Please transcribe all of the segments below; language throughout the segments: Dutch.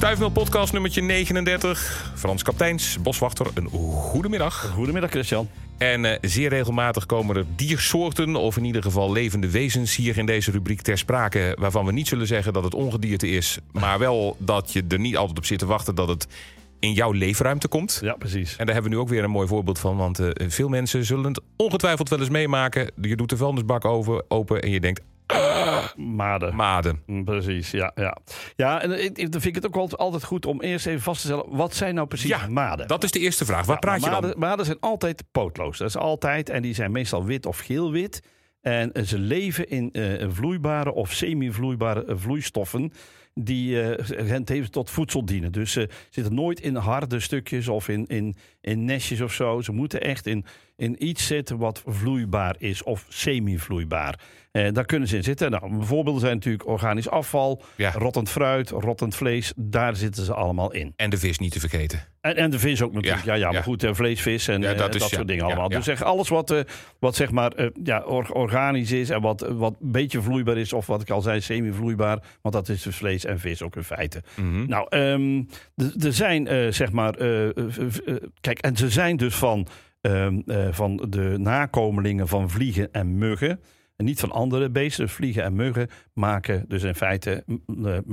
Stuifmeel podcast nummertje 39. Frans Kapteins, boswachter, een goedemiddag. Goedemiddag Christian. En uh, zeer regelmatig komen er diersoorten, of in ieder geval levende wezens, hier in deze rubriek ter sprake. Waarvan we niet zullen zeggen dat het ongedierte is, maar wel dat je er niet altijd op zit te wachten dat het in jouw leefruimte komt. Ja, precies. En daar hebben we nu ook weer een mooi voorbeeld van. Want uh, veel mensen zullen het ongetwijfeld wel eens meemaken. Je doet de vuilnisbak over, open en je denkt... Maden. Maden. Mm, Precies, ja. Ja, ja en ik, dan vind ik het ook altijd- goed om eerst even vast te stellen... wat zijn nou precies Ja, maden? dat is de eerste vraag. Waar Ja, praat je dan? Maden zijn altijd pootloos. Dat is altijd. En die zijn meestal wit of geel-wit. En ze leven in eh, vloeibare of semi-vloeibare eh, vloeistoffen. Die hen tevens tot voedsel dienen. Dus ze zitten nooit in harde stukjes of in, in, in nestjes of zo. Ze moeten echt in, in iets zitten wat vloeibaar is of semi-vloeibaar. Eh, daar kunnen ze in zitten. Nou, voorbeelden zijn natuurlijk organisch afval, Ja. rottend fruit, rottend vlees. Daar zitten ze allemaal in. En de vis niet te vergeten. En, en de vis ook natuurlijk. Ja, Ja, ja, maar ja. goed, eh, vlees, vis en dat dat, is- ja, soort dingen allemaal. Dus zeg alles wat, wat zeg maar ja, or- organisch is en wat, wat een beetje vloeibaar is, of wat ik al zei, semi-vloeibaar. Want dat is dus vlees en vis ook in feite. Mhm. Nou, ehm, er zijn eh, zeg maar. eh, eh, kijk, en ze zijn dus van, ehm, eh, van de nakomelingen van vliegen en muggen. En niet van andere beesten. Vliegen en muggen maken dus in feite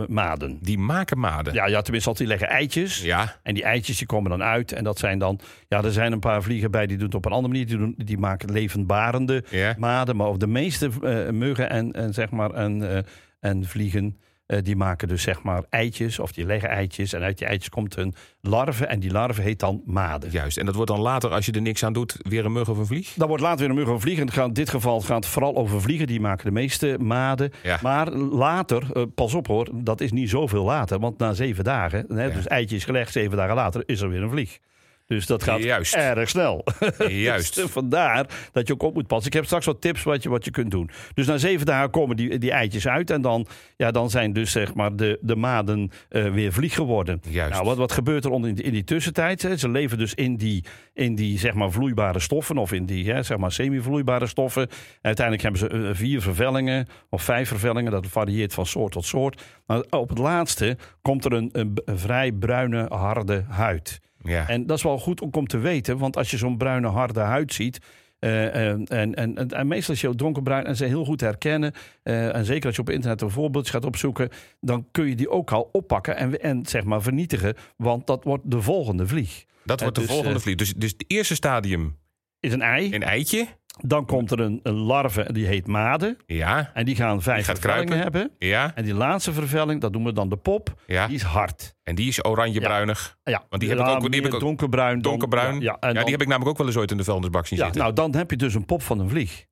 maden. Die maken maden. Ja, ja, tenminste, altijd die leggen eitjes. Ja. En die eitjes die komen dan uit. En dat zijn dan, ja, er zijn een paar vliegen bij die doen het op een andere manier. Die, doen, die maken levendbarende maden. Maar of de meeste muggen en, en, zeg maar, en, en vliegen, eh, die maken dus zeg maar eitjes. Of die leggen eitjes. En uit die eitjes komt een larve. En die larve heet dan maden. Juist. En dat wordt dan later, als je er niks aan doet, weer een mug of een vlieg? Dan wordt later weer een mug of een vlieg. En in dit geval gaat het vooral over vliegen. Die maken de meeste maden. Ja. Maar later, eh, pas op hoor, dat is niet zoveel later. Want na zeven dagen, hè, Ja. dus eitje is gelegd, zeven dagen later is er weer een vlieg. Dus dat gaat Juist. erg snel. Juist. Dus vandaar dat je ook op moet passen. Ik heb straks wat tips wat je, wat je kunt doen. Dus na zeven dagen komen die, die eitjes uit. En dan, ja, dan zijn dus zeg maar de, de maden eh, weer vlieg geworden. Juist. Nou, wat, wat gebeurt er onder in, die- in die tussentijd? Hè? Ze leven dus in die, in die zeg maar, vloeibare stoffen. Of in die hè, zeg maar, semi-vloeibare stoffen. En uiteindelijk hebben ze eh, vier vervellingen. Of vijf vervellingen. Dat varieert van soort tot soort. Maar op het laatste komt er een, een vrij bruine, harde huid. Ja. En dat is wel goed om te weten, want als je zo'n bruine harde huid ziet. eh, en, en, en, en meestal is je ook donkerbruin en ze heel goed herkennen. eh, en zeker als je op internet een voorbeeldje gaat opzoeken, dan kun je die ook al oppakken en, en zeg maar vernietigen. Want dat wordt de volgende vlieg. dat wordt de dus, volgende eh, vlieg. Dus, dus het eerste stadium, Is een ei. een eitje. Dan komt er een, een larve, die heet made. Ja. En die gaan vijf gaat vervellingen kruipen. hebben. Ja. En die laatste vervelling, dat noemen we dan de pop, Ja. die is hard. En die is oranje-bruinig. Ja, Want die heb ik Ja, ook- die heb ik ook- donkerbruin. Donkerbruin. Ja, Ja, en dan- die heb ik namelijk ook wel eens ooit in de vuilnisbak zien ja, zitten. nou, dan heb je dus een pop van een vlieg.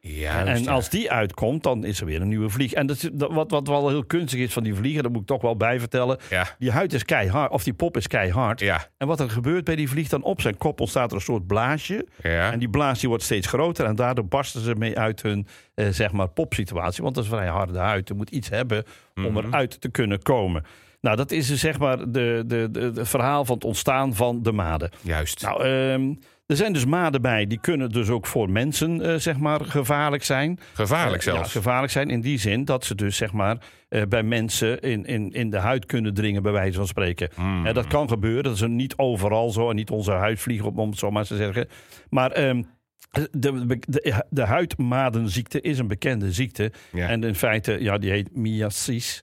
En als die uitkomt, dan is er weer een nieuwe vlieg. En dat, wat, wat wel heel kunstig is van die vliegen, dat moet ik toch wel bij vertellen. Ja. Die huid is keihard, of die pop is keihard. Ja. En wat er gebeurt bij die vlieg, dan op zijn kop ontstaat er een soort blaasje. En die blaas die wordt steeds groter en daardoor barsten ze mee uit hun eh, zeg maar popsituatie. Want dat is een vrij harde huid. Er moet iets hebben om Mhm. eruit te kunnen komen. Nou, dat is dus zeg maar de, de, de, het verhaal van het ontstaan van de maden. Juist. Nou, ehm, er zijn dus maden bij, die kunnen dus ook voor mensen eh, zeg maar gevaarlijk zijn. Gevaarlijk Eh, zelfs. Ja, gevaarlijk zijn in die zin dat ze dus zeg maar eh, bij mensen in, in, in de huid kunnen dringen, bij wijze van spreken. Mm. Dat kan gebeuren. Dat is niet overal zo en niet onze huidvliegen, om het zo maar te zeggen. Maar ehm, de, de, de huidmadenziekte is een bekende ziekte. Ja. En in feite, ja, die heet miasis.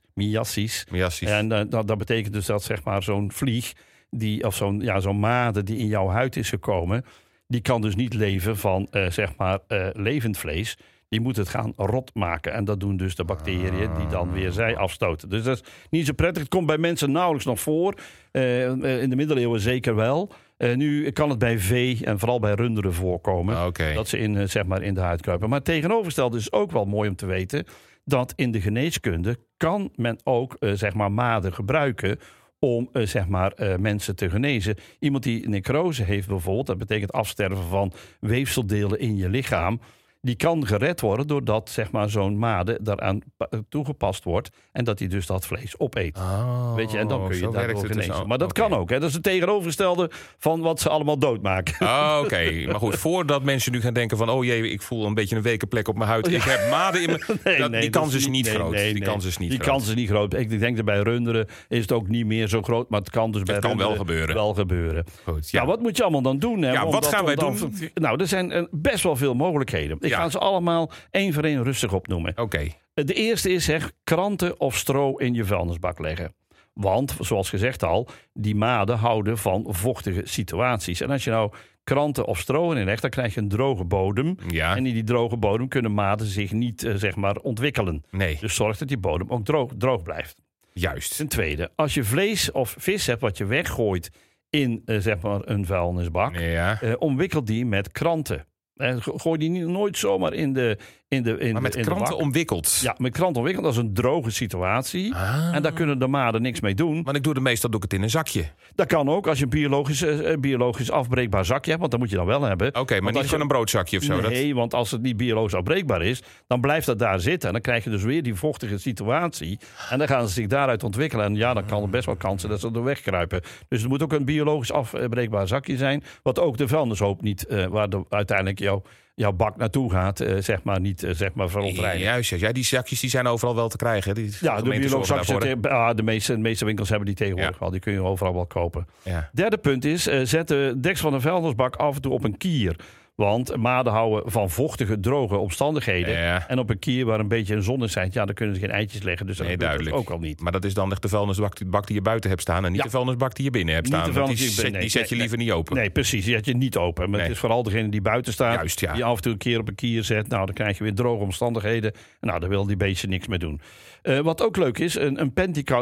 miasis. En eh, dat, dat betekent dus dat zeg maar zo'n vlieg, die, of zo'n ja, zo'n made die in jouw huid is gekomen, die kan dus niet leven van eh, zeg maar eh, levend vlees. Die moet het gaan rot maken. En dat doen dus de bacteriën die dan weer zij afstoten. Dus dat is niet zo prettig. Het komt bij mensen nauwelijks nog voor. Eh, eh, in de middeleeuwen zeker wel. Eh, nu kan het bij vee en vooral bij runderen voorkomen. Ah. Dat ze in, zeg maar in de huid kruipen. Maar tegenovergesteld is ook wel mooi om te weten... dat in de geneeskunde kan men ook zeg maar maden gebruiken... om zeg maar, mensen te genezen. Iemand die necrose heeft bijvoorbeeld... dat betekent afsterven van weefseldelen in je lichaam... die kan gered worden doordat zeg maar, zo'n made daaraan pa- toegepast wordt. En dat hij dus dat vlees opeet. Oh, Weet je, en dan kun je het dus. genezen. Oh, maar dat kan ook. Hè? Dat is het tegenovergestelde van wat ze allemaal doodmaken. Ah, Oké, maar goed, voordat mensen nu gaan denken van... oh jee, ik voel een beetje een weken plek op mijn huid. Ik heb maden in mijn... dat- die dat kans is niet nee, groot. nee, die nee. kans is niet Die groot. kans is niet groot. Ik denk dat bij runderen is het ook niet meer zo groot. Maar het kan dus bij kan wel gebeuren. Wel gebeuren. Goed, Ja. wat moet je allemaal dan doen? Hè? Ja, wat dat- gaan wij dan- doen? Nou, er zijn eh, best wel veel mogelijkheden. Ik ga ze allemaal één voor één rustig opnoemen. Oké, De eerste is zeg kranten of stro in je vuilnisbak leggen. Want, zoals gezegd al, die maden houden van vochtige situaties. En als je nou kranten of stro in legt, dan krijg je een droge bodem. ja, En in die droge bodem kunnen maden zich niet eh, zeg maar ontwikkelen. nee, Dus zorg dat die bodem ook droog, droog blijft. juist. Ten tweede, als je vlees of vis hebt wat je weggooit in eh, zeg maar een vuilnisbak, Ja, eh, omwikkel die met kranten. Gooi die niet, nooit zomaar in de in de in maar met de, in de kranten bak. omwikkeld. Ja, met kranten omwikkeld. Dat is een droge situatie. Ah. En daar kunnen de maden niks mee doen. Want ik doe de meestal doe ik het in een zakje. Dat kan ook als je een biologisch, eh, eh, biologisch afbreekbaar zakje hebt. Want dat moet je dan wel hebben. Oké, maar niet gewoon een broodzakje of zo. Dat... Nee, want als het niet biologisch afbreekbaar is, dan blijft dat daar zitten. En dan krijg je dus weer die vochtige situatie. En dan gaan ze zich daaruit ontwikkelen. En ja, dan kan er best wel kansen dat ze er wegkruipen. Dus het moet ook een biologisch afbreekbaar zakje zijn. Wat ook de vuilnishoop niet, eh, waar de, uiteindelijk jouw, jouw bak naartoe gaat, eh, zeg maar niet eh, zeg maar verontreinigt. Juist, juist. ja, die zakjes die zijn overal wel te krijgen. Die Ja, de ah, de, meeste, de meeste winkels hebben die tegenwoordig Ja. wel. Die kun je overal wel kopen. Ja. Derde punt is, eh, zet de deksel van een vuilnisbak af en toe op een kier. Want maden houden van vochtige, droge omstandigheden. Ja. En op een kier waar een beetje een zon schijnt, ja, dan kunnen ze geen eitjes leggen. Dus dat Nee, duidelijk. ook al niet. Maar dat is dan echt de vuilnisbak die, je buiten hebt staan... en niet Ja. de vuilnisbak die je binnen hebt staan. Die, zet, die zet je nee, liever niet open. Nee, precies. Die had je niet open. Maar het is vooral degene die buiten staat. Juist, ja. Die af en toe een keer op een kier zet. Nou, dan krijg je weer droge omstandigheden. Nou, daar wil die beestje niks mee doen. Eh, wat ook leuk is, een, een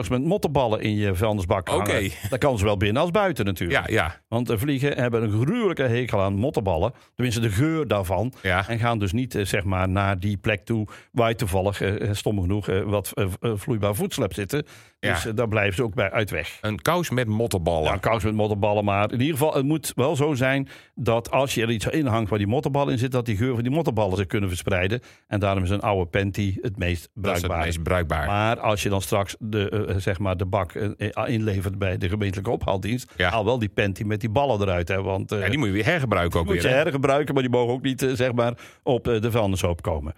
met mottenballen in je vuilnisbak. Oké. Dat kan zowel binnen als buiten natuurlijk. Ja, ja. Want de vliegen hebben een gruwelijke hekel aan mottenballen. Tenminste, de geur daarvan. Ja. En gaan dus niet eh, zeg maar, naar die plek toe waar je toevallig, eh, stom genoeg, eh, wat eh, eh, vloeibaar voedsel hebt zitten. Dus Ja. eh, daar blijven ze ook bij uit weg. Een kous met mottenballen. Ja, een kous met mottenballen. Maar in ieder geval, het moet wel zo zijn dat als je er iets in hangt waar die mottenballen in zit, dat die geur van die mottenballen zich kunnen verspreiden. En daarom is een oude panty het meest dat is het bruikbaar. meest bruikbaar. Maar als je dan straks de, eh, zeg maar de bak eh, inlevert bij de gemeentelijke ophaaldienst, Ja. haal wel die panty met die ballen eruit. Hè, want ja, die moet je weer hergebruiken ook moet weer. je hè? hergebruiken, maar die mogen ook niet zeg maar, op de vuilnishoop komen.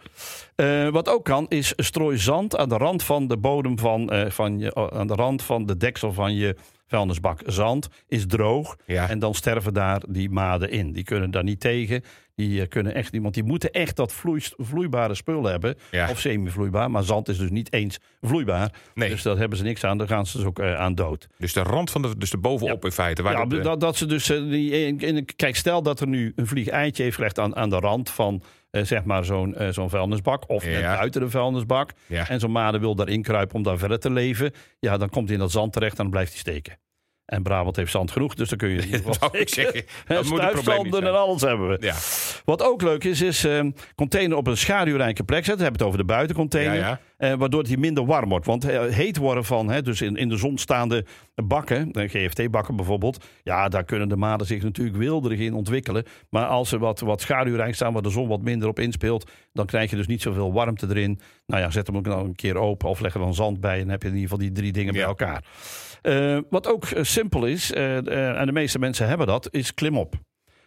Wat ook kan, is strooi zand aan de rand van de bodem van, van je, aan de rand van de deksel van je vuilnisbak. Zand is droog Ja. en dan sterven daar die maden in. Die kunnen daar niet tegen. Die eh, kunnen echt niet, want die moeten echt dat vloeist- vloeibare spul hebben. Ja. Of semi-vloeibaar, maar zand is dus niet eens vloeibaar. Nee. Dus daar hebben ze niks aan, daar gaan ze dus ook eh, aan dood. Dus de rand van de, dus de bovenop in feite. Waar Ja, dat, eh, dat, dat ze dus. die, in, in- kijk, stel dat er nu een vlieg eitje heeft gelegd aan, aan de rand van. zeg maar zo'n zo'n vuilnisbak. Of net buiten de vuilnisbak. Ja. En zo'n made wil daarin kruipen om daar verder te leven. Ja, dan komt hij in dat zand terecht en dan blijft hij steken. En Brabant heeft zand genoeg, dus dan kun je in ik zeggen. Dat moet stuifzanden en alles hebben we. Ja. Wat ook leuk is, is eh, container op een schaduwrijke plek zetten. We hebben het over de buitencontainer. Ja, Eh, waardoor het hier minder warm wordt. Want eh, heet worden van, hè, dus in, in de zon staande bakken, GFT-bakken bijvoorbeeld. Ja, daar kunnen de maden zich natuurlijk wilderig in ontwikkelen. Maar als ze wat, wat schaduwrijk staan, waar de zon wat minder op inspeelt. dan krijg je dus niet zoveel warmte erin. Nou ja, zet hem ook nou een keer open of leg er dan zand bij. en heb je in ieder geval die drie dingen bij elkaar. Eh, wat ook eh, simpel is, eh, en de meeste mensen hebben dat, is klimop.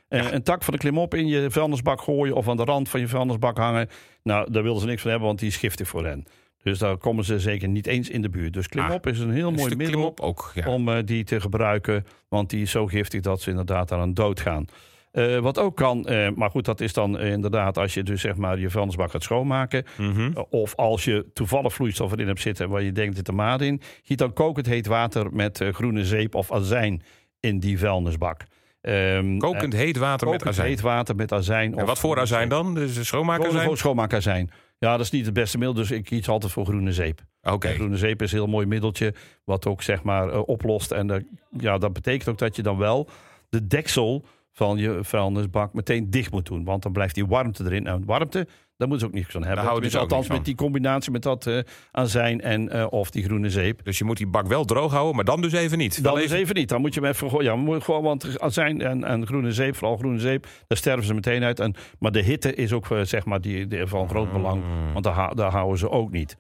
Eh, Een tak van de klimop in je vuilnisbak gooien of aan de rand van je vuilnisbak hangen. Nou, daar wilden ze niks van hebben, want die is giftig voor hen. Dus daar komen ze zeker niet eens in de buurt. Dus klimop is een heel Een mooi middel ook. Ja. om die te gebruiken. Want die is zo giftig dat ze inderdaad aan dood gaan. Eh, wat ook kan, eh, maar goed, dat is dan eh, inderdaad als je dus zeg maar je vuilnisbak gaat schoonmaken. Mhm. Of als je toevallig vloeistof erin hebt zitten waar je denkt zit er maat in. Giet dan kokend heet water met groene zeep of azijn in die vuilnisbak. Ehm, Kokend heet water met azijn. heet water met azijn. En wat voor azijn dan? Dus schoonmaakazijn? schoonmaakazijn. Ja, dat is niet het beste middel, dus ik kies altijd voor groene zeep. Oké. En Groene zeep is een heel mooi middeltje, wat ook zeg maar oplost. En ja, dat betekent ook dat je dan wel de deksel van je vuilnisbak meteen dicht moet doen. Want dan blijft die warmte erin. En warmte, daar moeten ze ook niks van hebben. ook althans met die combinatie met dat eh, azijn en eh, of die groene zeep. Dus je moet die bak wel droog houden, maar dan dus even niet. Dan Wel is even niet. Dan moet je hem even gooien. Ja, moet gewoon, want azijn en, en groene zeep, vooral groene zeep, daar sterven ze meteen uit. En, maar de hitte is ook eh, zeg maar die, die van groot belang, Mm. want daar, daar houden ze ook niet.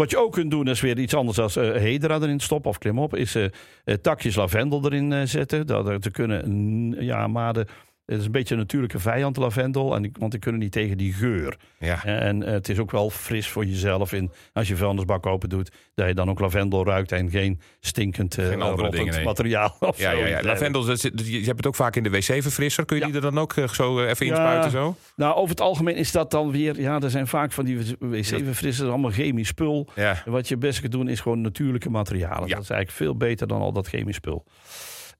Wat je ook kunt doen, is weer iets anders als eh hedera erin stoppen of klimop, is eh, eh, takjes lavendel erin zetten. Dat er te kunnen, ja, maden. Het is een beetje een natuurlijke vijand, lavendel. En want die kunnen niet tegen die geur. Ja. En eh, het is ook wel fris voor jezelf. In, als je vuilnisbak open doet, dat je dan ook lavendel ruikt en geen stinkend eh, Geen andere rottend dingen, nee. materiaal. Of Ja, zo. ja, ja. Lavendel, dat je hebt het ook vaak in de wc-verfrisser. Kun je Ja. die er dan ook eh, zo eh, even inspuiten? Zo? Nou, over het algemeen is dat dan weer... Ja, er zijn vaak van die wc-verfrissers, allemaal chemisch spul. Wat je best kunt doen is gewoon natuurlijke materialen. Dat is eigenlijk veel beter dan al dat chemisch spul.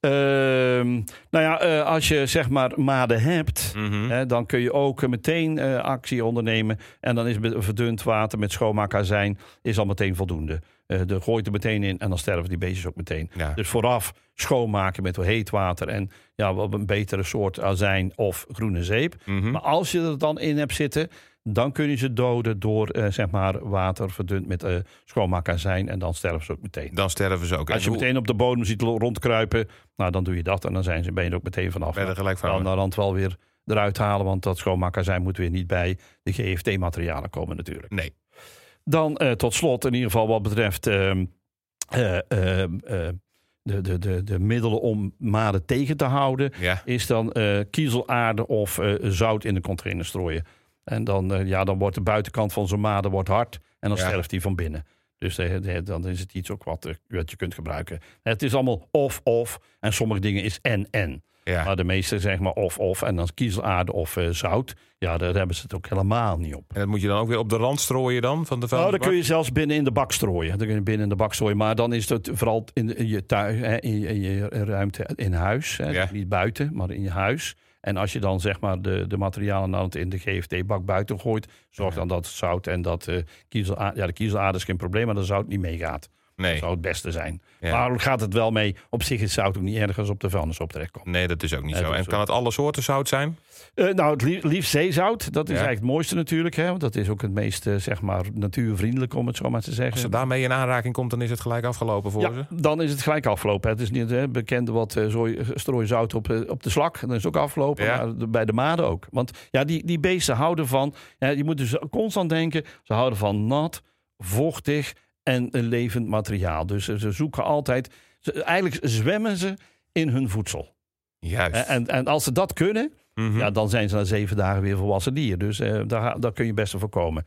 Ehm, nou ja, eh, als je zeg maar maden hebt... Mhm. Hè, dan kun je ook eh, meteen eh, actie ondernemen. En dan is verdund water met schoonmaakazijn is al meteen voldoende. De gooit er meteen in en dan sterven die beestjes ook meteen. Ja. Dus vooraf schoonmaken met heet water en ja, wat een betere soort azijn of groene zeep. Mhm. Maar als je er dan in hebt zitten, dan kun je ze doden door eh, zeg maar water verdund met eh schoonmaakazijn en dan sterven ze ook meteen. Dan sterven ze ook. Als je hoe- meteen op de bodem ziet rondkruipen, nou dan doe je dat en dan zijn ze, ben je er ook meteen vanaf. Er gelijk van. Dan de rand wel weer eruit halen, want dat schoonmaakazijn moet weer niet bij de GFT-materialen komen natuurlijk. Nee. Dan eh, tot slot, in ieder geval wat betreft ehm, eh, ehm, eh, de, de, de, de middelen om maden tegen te houden, Ja. is dan kiezelaarde of zout in de container strooien. En dan, eh, ja, dan wordt de buitenkant van zo'n made wordt hard en dan Ja. sterft die van binnen. Dus eh, dan is het iets ook wat, eh, wat je kunt gebruiken. Het is allemaal of-of en sommige dingen is en-en. Ja. Maar de meeste zeg maar of-of en dan kiezelaarde of zout. Ja, daar hebben ze het ook helemaal niet op. En dat moet je dan ook weer op de rand strooien dan? Van de Nou, vuilnisbak? dan kun je zelfs binnen in de bak strooien. Dan kun je binnen in de bak strooien. Maar dan is het vooral in, je tuin, in, je, in je ruimte in huis. Hè. Ja. Niet buiten, maar in je huis. En als je dan zeg maar de, de materialen nou in de GFT-bak buiten gooit, zorg dan dat het zout en dat eh kiezelaarde, ja, de kiezelaarde is geen probleem, maar dat zout niet meegaat. Dat Nee. zou het beste zijn. Ja. Maar gaat het wel mee? Op zich is zout ook niet ergens op de vuilnis op terecht komen. nee, dat is ook niet Nee, zo. En kan het alle soorten zout zijn? Eh, nou, het lie- liefst zeezout. Dat is Ja. eigenlijk het mooiste natuurlijk. Hè? Want dat is ook het meest, eh, zeg maar, natuurvriendelijk, om het zo maar te zeggen. Als ze daarmee in aanraking komt, dan is het gelijk afgelopen voor Ja, ze? dan is het gelijk afgelopen. Het is niet hè, bekende wat eh, zooi, strooi zout op, op de slak. Dan is het ook afgelopen. Ja. Maar bij de maden ook. Want ja, die, die beesten houden van... Je moet dus constant denken... Ze houden van nat, vochtig en een levend materiaal. Dus eh, ze zoeken altijd... Ze, eigenlijk zwemmen ze in hun voedsel. Juist. En, en, en als ze dat kunnen... Mhm. Ja, dan zijn ze na zeven dagen weer volwassen dier. Dus eh, daar, daar kun je best voorkomen.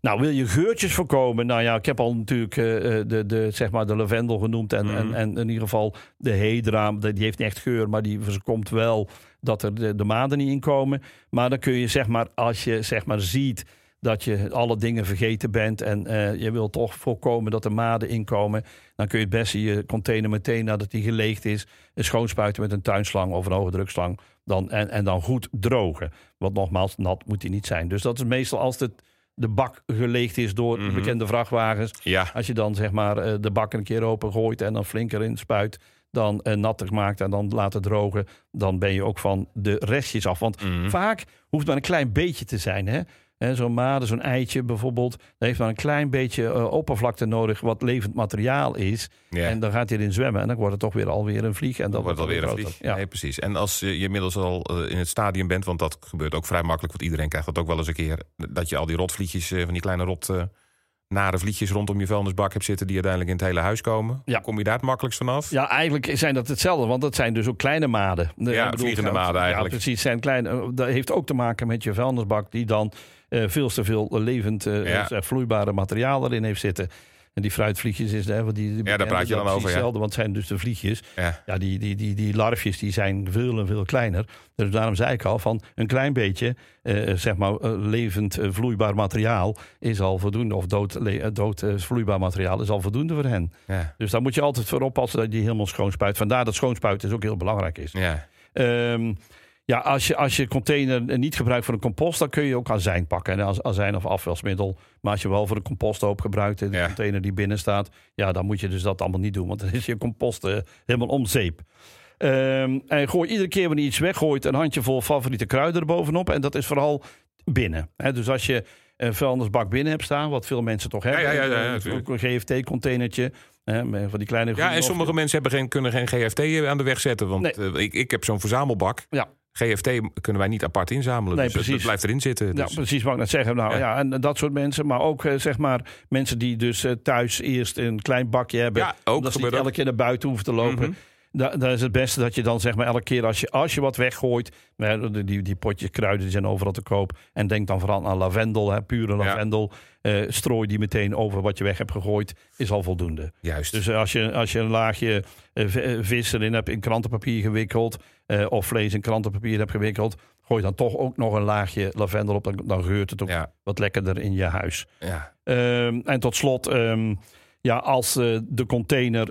Nou, wil je geurtjes voorkomen? Nou ja, ik heb al natuurlijk eh, eh, de, de, zeg maar de lavendel genoemd. En, Mhm. en, en in ieder geval de hedra. Die heeft niet echt geur, maar die voorkomt wel dat er de, de maden niet in komen. Maar dan kun je zeg maar, als je zeg maar ziet dat je alle dingen vergeten bent en eh, je wil toch voorkomen dat er maden inkomen, dan kun je het beste je container meteen nadat die geleegd is, eh, schoonspuiten met een tuinslang of een hoge drukslang dan, en, en dan goed drogen. Want nogmaals, nat moet die niet zijn. Dus dat is meestal als het, de bak geleegd is door Mhm. bekende vrachtwagens. ja. Als je dan zeg maar eh, de bak een keer open gooit en dan flink erin spuit, dan nattig maakt en dan laten drogen, dan ben je ook van de restjes af. Want Mhm. vaak hoeft maar een klein beetje te zijn. Hè? Zo'n made, zo'n eitje bijvoorbeeld, dat heeft maar een klein beetje eh, oppervlakte nodig wat levend materiaal is. ja. En dan gaat hij erin zwemmen en dan wordt het toch weer alweer een vlieg. En Dan wordt het alweer een vlieg. Ja. Nee, precies. En als je inmiddels al eh, in het stadium bent, want dat gebeurt ook vrij makkelijk, want iedereen krijgt dat ook wel eens een keer, dat je al die rotvliegjes, eh, van die kleine rot, nare vliegjes rondom je vuilnisbak hebt zitten, die uiteindelijk in het hele huis komen. Ja. Kom je daar het makkelijkst vanaf? Ja, eigenlijk zijn dat hetzelfde, want dat zijn dus ook kleine maden. Eh, Ja, bedoel, vliegende maden eigenlijk. Ja, precies. Zijn kleine, eh, dat heeft ook te maken met je vuilnisbak, die dan eh, veel te veel levend eh, Ja. eh, vloeibare materiaal erin heeft zitten. En die fruitvliegjes is, hè, want die, die daar praat je dan over, ja. Hetzelfde, want het zijn dus de vliegjes. Ja. Ja, die, die, die, die larfjes die zijn veel en veel kleiner. Dus daarom zei ik al van een klein beetje, eh, zeg maar, eh, levend eh, vloeibaar materiaal is al voldoende. Of dood, le- dood vloeibaar materiaal is al voldoende voor hen. Ja. Dus daar moet je altijd voor oppassen dat je die helemaal schoonspuit. Vandaar dat schoonspuiten dus ook heel belangrijk is. Ja. Ehm, ja, als je, als je container niet gebruikt voor een compost, dan kun je ook azijn pakken. En az- azijn of afwasmiddel. Maar als je wel voor een composthoop gebruikt, de Ja. container die binnen staat, ja, dan moet je dus dat allemaal niet doen. Want dan is je compost eh, helemaal om zeep. Ehm, en gooi iedere keer wanneer je iets weggooit een handjevol favoriete kruiden erbovenop. En dat is vooral binnen. Dus als je een vuilnisbak binnen hebt staan, wat veel mensen toch hebben. Ja, ja, ja, ja, een- natuurlijk. een GFT-containertje. Van die GFT kunnen wij niet apart inzamelen. Nee, dus dat- precies. dat blijft erin zitten. Ja, Dus, precies wat ik net zeggen. Nou, Ja. ja. en dat soort mensen. Maar ook eh, zeg maar mensen die dus eh, thuis eerst een klein bakje hebben. Ja, ook omdat ze niet elke keer naar buiten hoeven te lopen. Dan is het beste dat je dan zeg maar elke keer als je, als je wat weggooit. Die, die potjes kruiden die zijn overal te koop. En denk dan vooral aan lavendel, hè, pure lavendel. Eh, strooi die meteen over wat je weg hebt gegooid. Is al voldoende. Juist. Dus als je, als je een laagje eh, eh, vis erin hebt in krantenpapier gewikkeld. of vlees in krantenpapier hebt gewikkeld. Gooi dan toch ook nog een laagje lavendel op. Dan, dan geurt het ook ja, wat lekkerder in je huis. ja. Ehm, en tot slot, ehm, ja, als de container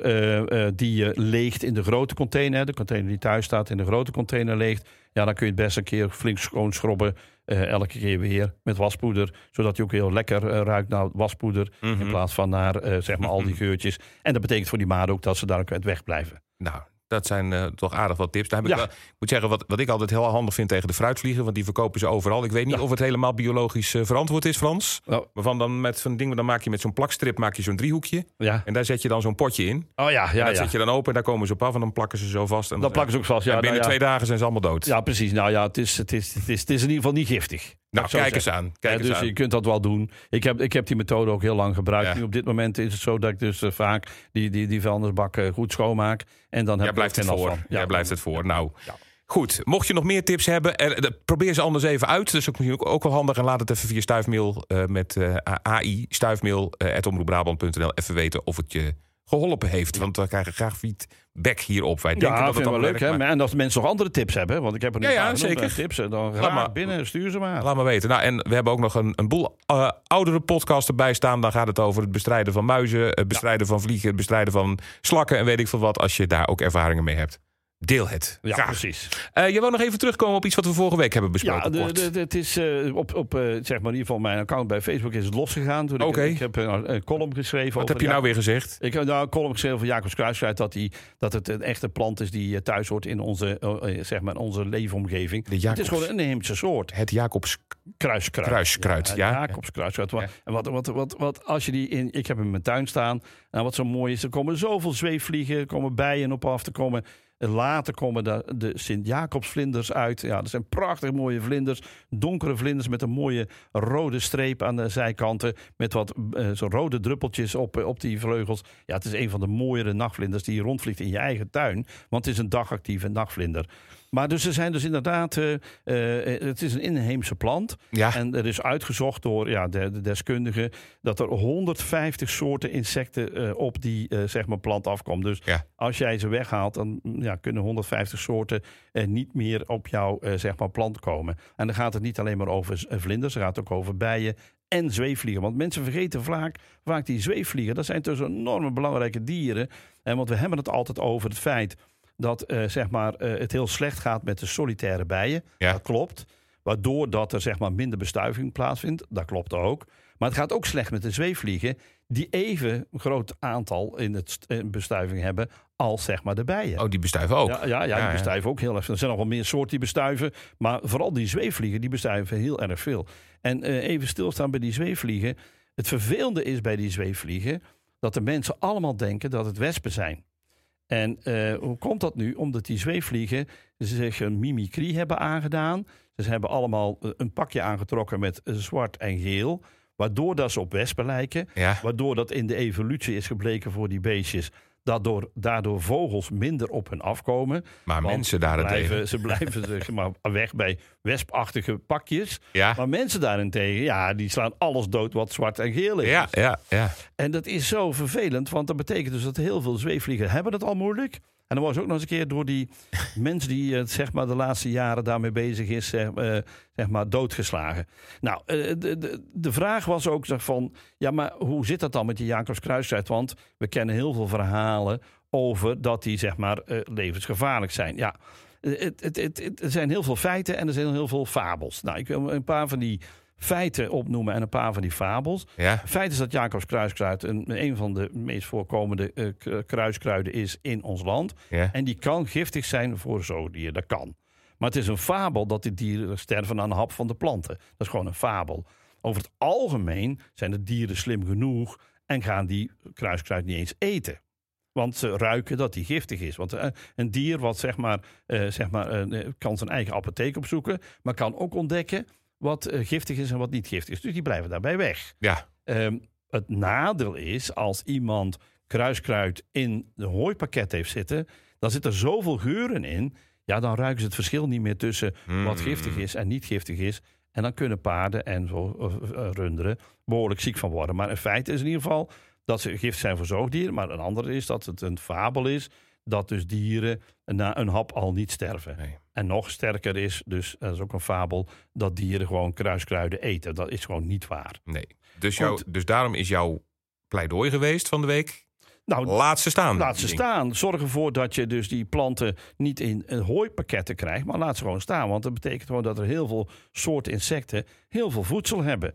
die je leegt in de grote container, de container die thuis staat in de grote container leegt, ja, dan kun je het best een keer flink schoon schrobben. Eh, elke keer weer met waspoeder. Zodat hij ook heel lekker eh, ruikt naar waspoeder. In Mhm. plaats van naar eh, zeg maar al die geurtjes. En dat betekent voor die maat ook dat ze daar ook uit wegblijven. Nou, dat zijn eh, toch aardig wat tips. Daar heb ik, Ja. wel- ik moet zeggen, wat, wat ik altijd heel handig vind tegen de fruitvliegen, want die verkopen ze overal. Ik weet niet Ja. of het helemaal biologisch eh, verantwoord is, Frans. Oh, Maar van dan met zo'n ding, dan maak je met zo'n plakstrip maak je zo'n driehoekje. ja. En daar zet je dan zo'n potje in. Oh ja, en ja, dat zet je dan open en daar komen ze op af en dan plakken ze zo vast. En Dat plakken ze ook vast. Ja, en binnen nou twee dagen zijn ze allemaal dood. Ja, precies. Nou ja, het is, het is, het is, het is in ieder geval niet giftig. Nou, kijk eens aan. Kijk Ja, eens dus aan. je kunt dat wel doen. Ik heb, ik heb die methode ook heel lang gebruikt. Ja. Nu op dit moment is het zo dat ik dus eh, vaak die, die, die vuilnisbak eh, goed schoonmaak. En dan heb Jij ik blijft het voor. van. Jij blijft het voor. Nou, Ja. goed. Mocht je nog meer tips hebben, er- eh, probeer ze anders even uit. Dat is ook misschien ook, wel handig. En laat het even via stuifmail met AI, stuifmail, eh, at omroepbrabant.nl, even weten of het je geholpen heeft. Want we krijgen graag feedback hierop. Wij denken Ja, dat vind het dan wel leuk. Hè? maar- En als mensen nog andere tips hebben, want ik heb er nu Ja, zeker. eh, tips. Dan Laat graag maar- binnen, stuur ze maar. Laat maar weten. Nou, en we hebben ook nog een, een boel eh, oudere podcasts erbij staan. Dan gaat het over het bestrijden van muizen, het bestrijden van vliegen, het bestrijden van slakken en weet ik veel wat. Als je daar ook ervaringen mee hebt, deel het. Ja, Graag. precies. Eh, je wil nog even terugkomen op iets wat we vorige week hebben besproken. Ja, de, de, het is eh, op, op eh, zeg maar in ieder geval mijn account bij Facebook is het losgegaan. Ik- Oké. Ik, heb een, een column geschreven. wat over heb je nou weer gezegd? Ik heb nou een column geschreven van Jacobs Kruisruit dat, die, dat het een echte plant is die eh, thuis hoort in onze, zeg maar, onze leefomgeving. De Het Jacobs, is gewoon een inheemse soort. het Jacobs Kruiskruid. kruiskruid. Ja, ja. Jacobs kruiskruid. En wat, wat, wat, wat, als je die in, ik heb hem in mijn tuin staan. En wat zo mooi is, er komen zoveel zweefvliegen, er komen bijen op af te komen. Later komen de, de Sint-Jacobsvlinders uit. Ja, dat zijn prachtig mooie vlinders. Donkere vlinders met een mooie rode streep aan de zijkanten. Met wat eh, zo rode druppeltjes op, eh, op die vleugels. Ja, het is een van de mooiere nachtvlinders die rondvliegt in je eigen tuin. Want het is een dagactieve nachtvlinder. Maar dus er zijn dus inderdaad, eh, eh, het is een inheemse plant. Ja. En er is uitgezocht door ja, de, de deskundigen dat er 150 soorten insecten eh, op die zeg maar plant afkomen. Dus Ja. als jij ze weghaalt, dan mm, ja, kunnen 150 soorten niet meer op jouw zeg maar plant komen. En dan gaat het niet alleen maar over vlinders, het gaat ook over bijen en zweefvliegen. Want mensen vergeten vaak, vaak die zweefvliegen. Dat zijn dus enorme belangrijke dieren. En want we hebben het altijd over het feit dat eh, zeg maar, eh, het heel slecht gaat met de solitaire bijen. Ja. Dat klopt. Waardoor dat er zeg maar, minder bestuiving plaatsvindt. Dat klopt ook. Maar het gaat ook slecht met de zweefvliegen. Die even een groot aantal in het st- in bestuiving hebben als zeg maar de bijen. Oh, die bestuiven ook. Ja, ja, ja, die ja. bestuiven ook heel erg veel. Er zijn nog wel meer soorten die bestuiven. Maar vooral die zweefvliegen, die bestuiven heel erg veel. En eh, even stilstaan bij die zweefvliegen. Het vervelende is bij die zweefvliegen... dat de mensen allemaal denken dat het wespen zijn. En eh, hoe komt dat nu? Omdat die zweefvliegen zich een mimicry hebben aangedaan. Ze hebben allemaal eh, een pakje aangetrokken met eh, zwart en geel... waardoor dat ze op wespen lijken. Ja. Waardoor dat in de evolutie is gebleken voor die beestjes. Daardoor, daardoor vogels minder op hun afkomen. Maar mensen ze daarentegen. blijven, ze blijven zeg maar, weg bij wespachtige pakjes. Ja. Maar mensen daarentegen, ja, die slaan alles dood wat zwart en geel is. Ja, ja, ja. En dat is zo vervelend, want dat betekent dus dat heel veel zweefvliegen hebben het al moeilijk. En dan was ook nog eens een keer door die mens die eh, zeg maar de laatste jaren daarmee bezig is, zeg, eh, zeg maar doodgeslagen. Nou, eh, de, de, de vraag was ook zeg, van, ja, maar hoe zit dat dan met die Jacobs kruisstrijd? Want we kennen heel veel verhalen over dat die zeg maar levensgevaarlijk zijn. Ja, het, het, het, het- er zijn heel veel feiten en er zijn heel veel fabels. Nou, ik wil een paar van die feiten opnoemen en een paar van die fabels. Ja. Feit is dat Jacobs kruiskruid een, een van de meest voorkomende eh, kruiskruiden is in ons land. Ja. En die kan giftig zijn voor zoogdieren, dat kan. Maar het is een fabel dat die dieren sterven aan de hap van de planten. Dat is gewoon een fabel. Over het algemeen zijn de dieren slim genoeg en gaan die kruiskruid niet eens eten. Want ze ruiken dat die giftig is. Want eh, een dier wat zeg maar, eh, zeg maar, kan zijn eigen apotheek opzoeken, maar kan ook ontdekken wat eh, giftig is en wat niet giftig is. Dus die blijven daarbij weg. Ja. Ehm, het nadeel is als iemand kruiskruid in de hooipakket heeft zitten, dan zit er zoveel geuren in. Ja, dan ruiken ze het verschil niet meer tussen wat Mm. giftig is en niet giftig is. En dan kunnen paarden en zo, eh, eh, runderen behoorlijk ziek van worden. Maar in feite is in ieder geval dat ze gift zijn voor zoogdieren. Maar een andere is dat het een fabel is dat dus dieren na een hap al niet sterven. Nee. En nog sterker is, dus dat is ook een fabel, dat dieren gewoon kruiskruiden eten. Dat is gewoon niet waar. Nee. Dus, jou, Goed. dus daarom is jouw pleidooi geweest van de week. Nou, Laat ze staan. Laat ze staan. Zorg ervoor dat je dus die planten niet in een hooipakketten krijgt, maar laat ze gewoon staan. Want dat betekent gewoon dat er heel veel soorten insecten heel veel voedsel hebben.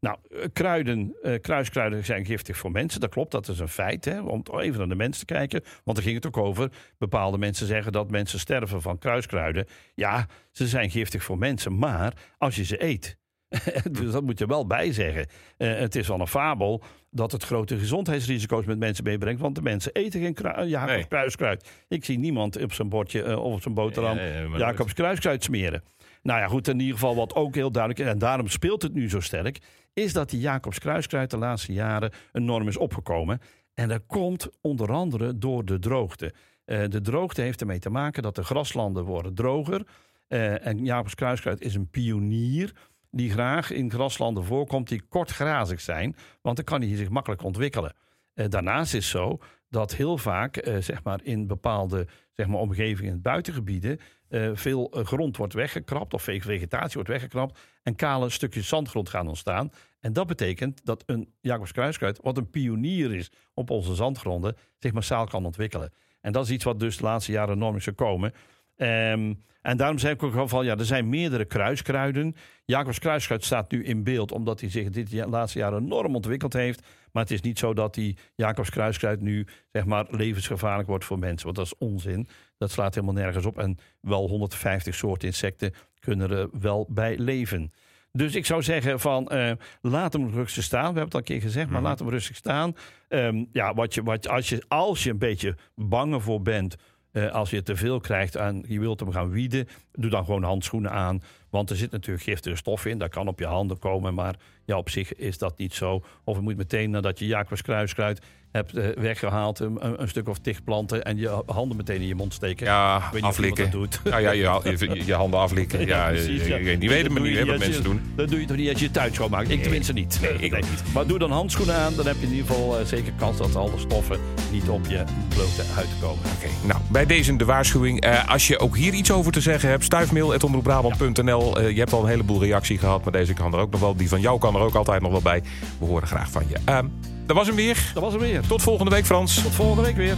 Nou, eh, kruiden, eh, kruiskruiden zijn giftig voor mensen. Dat klopt, dat is een feit. Hè? Om even naar de mens te kijken. Want daar ging het ook over. Bepaalde mensen zeggen dat mensen sterven van kruiskruiden. Ja, ze zijn giftig voor mensen. Maar als je ze eet. dus dat moet je wel bij zeggen. Eh, het is wel een fabel dat het grote gezondheidsrisico's met mensen meebrengt. Want de mensen eten geen Jacobs Nee. kruiskruid. Ik zie niemand op zijn bordje of op zijn boterham Ja, Jacobs kruiskruid smeren. Nou ja, goed, in ieder geval wat ook heel duidelijk is, en daarom speelt het nu zo sterk, is dat die Jacobs kruiskruid de laatste jaren enorm is opgekomen. En dat komt onder andere door de droogte. Eh, de droogte heeft ermee te maken dat de graslanden worden droger. Eh, en Jacobs kruiskruid is een pionier die graag in graslanden voorkomt die kortgrazig zijn, want dan kan hij zich makkelijk ontwikkelen. Eh, daarnaast is zo dat heel vaak zeg maar in bepaalde zeg maar, omgevingen, in buitengebieden, eh, veel eh, grond wordt weggekrapt of ve- vegetatie wordt weggekrapt en kale stukjes zandgrond gaan ontstaan. En dat betekent dat een Jacobs kruiskruid, wat een pionier is op onze zandgronden, zich massaal kan ontwikkelen. En dat is iets wat dus de laatste jaren enorm is gekomen. Ehm, en daarom zei ik ook al van, ja, er zijn meerdere kruiskruiden. Jacobs kruiskruid staat nu in beeld omdat hij zich dit laatste jaar enorm ontwikkeld heeft. Maar het is niet zo dat die Jacobs kruiskruid nu zeg maar levensgevaarlijk wordt voor mensen. Want dat is onzin. Dat slaat helemaal nergens op. En wel 150 soorten insecten kunnen er wel bij leven. Dus ik zou zeggen van eh, laat hem rustig staan. We hebben het al een keer gezegd, maar laat hem rustig staan. Ehm, ja, wat je, wat, als, je, als je een beetje bang ervoor bent, eh, als je te veel krijgt en je wilt hem gaan wieden, doe dan gewoon handschoenen aan. Want er zit natuurlijk giftige stof in, dat kan op je handen komen. Maar ja, op zich is dat niet zo. Of je moet meteen nadat je Jacobs kruiskruid hebt eh, weggehaald, een, stuk of tig planten en je handen meteen in je mond steken. Ja, Ik weet niet aflikken. dat doet. Ja, ja je, je, je handen aflikken. Ja, precies, ja. die weten maar Dat niet wat als mensen doen. Dat doe je toch niet als je je thuis schoonmaakt? Ik tenminste niet. Nee, ik ook niet. Maar doe dan handschoenen aan, dan heb je in ieder geval eh, zeker kans dat alle stoffen niet op je blote huid komen. Oké, Nou, bij deze de waarschuwing. Eh, als je ook hier iets over te zeggen hebt, stuifmail.omroepbrabant.nl. Je hebt al een heleboel reactie gehad, maar deze kan er ook nog wel. Die van jou kan er ook altijd nog wel bij. We horen graag van je. Ehm, dat was hem weer. Dat was hem weer. Tot volgende week, Frans. Tot volgende week weer.